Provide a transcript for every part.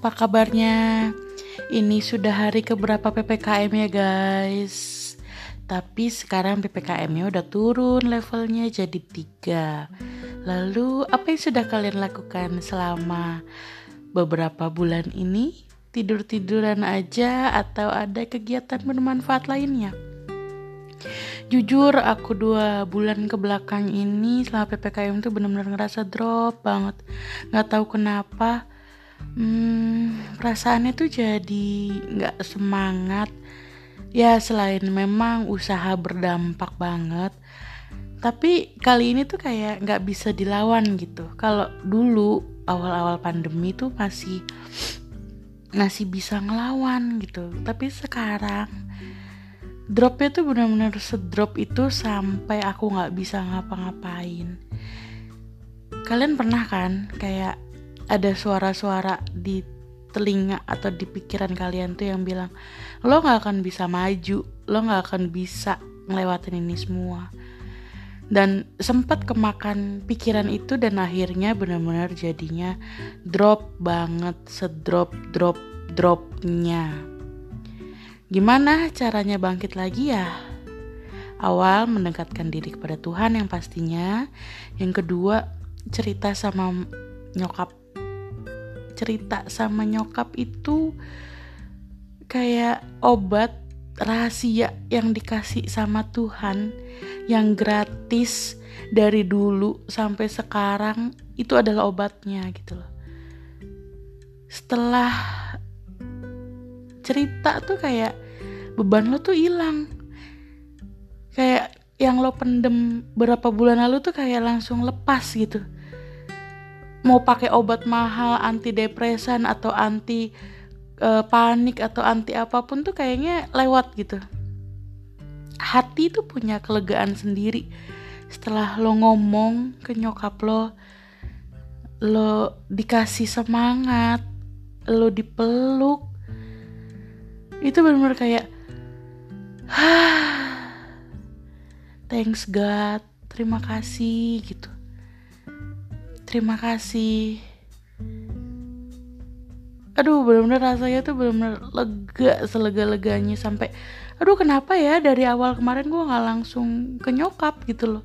apa kabarnya? Ini sudah hari keberapa PPKM ya guys? Tapi sekarang PPKM-nya udah turun levelnya jadi tiga. Lalu apa yang sudah kalian lakukan selama beberapa bulan ini? Tidur-tiduran aja atau ada kegiatan bermanfaat lainnya? Jujur aku dua bulan ke belakang ini selama PPKM tuh benar-benar ngerasa drop banget. Gak tahu kenapa hmm, perasaannya tuh jadi nggak semangat. Ya selain memang usaha berdampak banget tapi kali ini tuh kayak nggak bisa dilawan gitu. Kalau dulu awal-awal pandemi tuh masih masih bisa ngelawan gitu. Tapi sekarang dropnya tuh benar-benar sedrop itu sampai aku nggak bisa ngapa-ngapain. Kalian pernah kan kayak ada suara-suara di telinga atau di pikiran kalian tuh yang bilang lo gak akan bisa maju lo gak akan bisa ngelewatin ini semua. Dan sempat kemakan pikiran itu dan akhirnya benar-benar jadinya drop banget sedrop drop dropnya. Gimana caranya bangkit lagi ya? Awal mendekatkan diri kepada Tuhan yang pastinya. Yang kedua cerita sama nyokap cerita sama nyokap itu kayak obat rahasia yang dikasih sama Tuhan yang gratis dari dulu sampai sekarang itu adalah obatnya gitu loh. Setelah cerita tuh kayak beban lo tuh hilang. Kayak yang lo pendem berapa bulan lalu tuh kayak langsung lepas gitu mau pakai obat mahal anti depresan atau anti uh, panik atau anti apa pun tuh kayaknya lewat gitu. Hati tuh punya kelegaan sendiri. Setelah lo ngomong ke nyokap lo lo dikasih semangat lo dipeluk itu benar-benar kayak thanks God terima kasih gitu terima kasih. Aduh bener-bener rasanya tuh bener-bener lega selega-leganya sampai aduh kenapa ya? Dari awal kemarin gue nggak langsung ke nyokap gitu loh.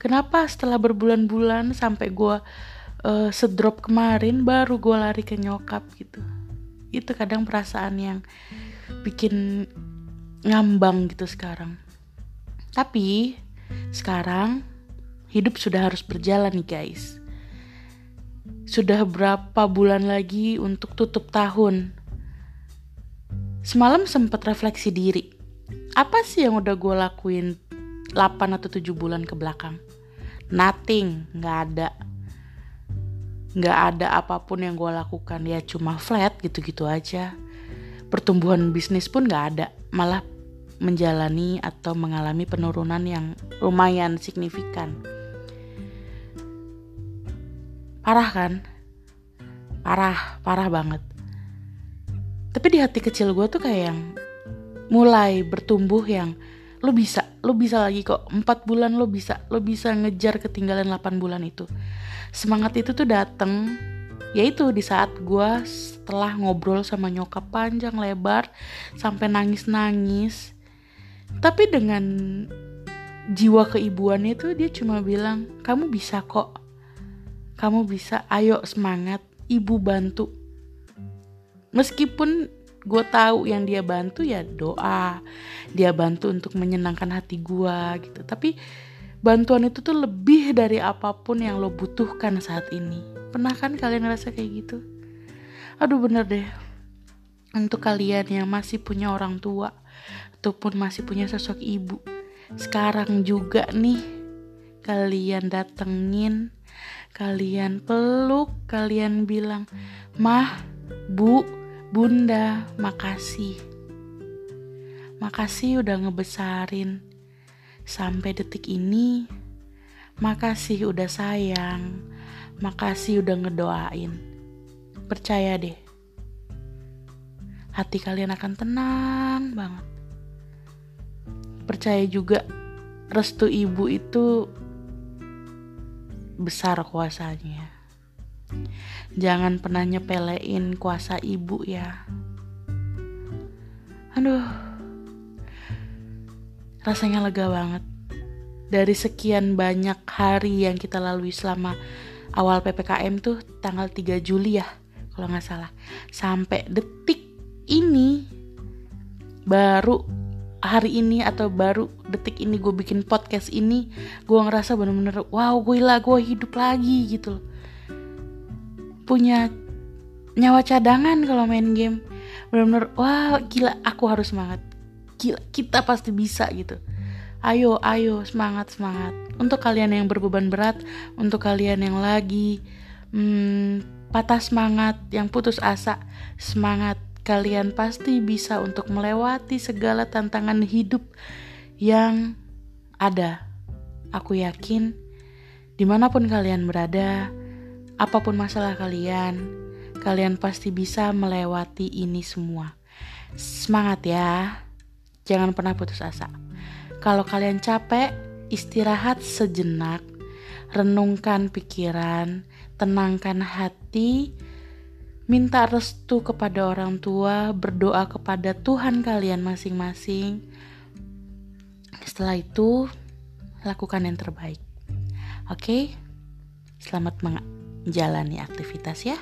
Kenapa setelah berbulan-bulan sampai gue uh, sedrop kemarin baru gue lari ke nyokap gitu. Itu kadang perasaan yang bikin ngambang gitu sekarang. Tapi sekarang hidup sudah harus berjalan nih guys sudah berapa bulan lagi untuk tutup tahun? Semalam sempat refleksi diri. Apa sih yang udah gue lakuin 8 atau 7 bulan ke belakang? Nothing, gak ada. Gak ada apa pun yang gue lakukan, ya cuma flat gitu-gitu aja. Pertumbuhan bisnis pun gak ada, malah menjalani atau mengalami penurunan yang lumayan signifikan parah kan? Parah parah banget. Tapi di hati kecil gue tuh kayak yang mulai bertumbuh yang lo bisa lo bisa lagi kok. Empat bulan lo bisa lo bisa ngejar ketinggalan 8 bulan itu. Semangat itu tuh dateng yaitu di saat gue setelah ngobrol sama nyokap panjang lebar sampai nangis nangis tapi dengan jiwa keibuannya itu dia cuma bilang kamu bisa kok kamu bisa ayo semangat ibu bantu. Meskipun gue tahu yang dia bantu ya doa dia bantu untuk menyenangkan hati gue gitu. Tapi bantuan itu tuh lebih dari apa pun yang lo butuhkan saat ini. Pernah kan kalian ngerasa kayak gitu? Aduh bener deh. Untuk kalian yang masih punya orang tua ataupun masih punya sosok ibu sekarang juga nih kalian datengin kalian peluk, kalian bilang, "Mah, Bu, Bunda, makasih." Makasih udah ngebesarin sampai detik ini. Makasih udah sayang. Makasih udah ngedoain. Percaya deh. Hati kalian akan tenang banget. Percaya juga restu ibu itu besar kuasanya. Jangan pernah nyepelein kuasa ibu ya. Aduh, rasanya lega banget. Dari sekian banyak hari yang kita lalui selama awal PPKM tuh tanggal 3 Juli ya, kalau nggak salah. Sampai detik ini baru hari ini atau baru detik ini gue bikin podcast ini gue ngerasa bener-bener wow gue lah gue hidup lagi gitu loh. Punya nyawa cadangan kalau main game. Bener-bener wah gila aku harus semangat. Gila kita pasti bisa gitu. Ayo ayo semangat semangat. Untuk kalian yang berbeban berat untuk kalian yang lagi hmm, patah semangat yang putus asa semangat kalian pasti bisa untuk melewati segala tantangan hidup yang ada. Aku yakin, di mana pun kalian berada, apa pun masalah kalian, kalian pasti bisa melewati ini semua. Semangat ya, jangan pernah putus asa. Kalau kalian capek, istirahat sejenak, renungkan pikiran, tenangkan hati, minta restu kepada orang tua, berdoa kepada Tuhan kalian masing-masing. Setelah itu, lakukan yang terbaik. Oke, selamat menjalani aktivitas ya.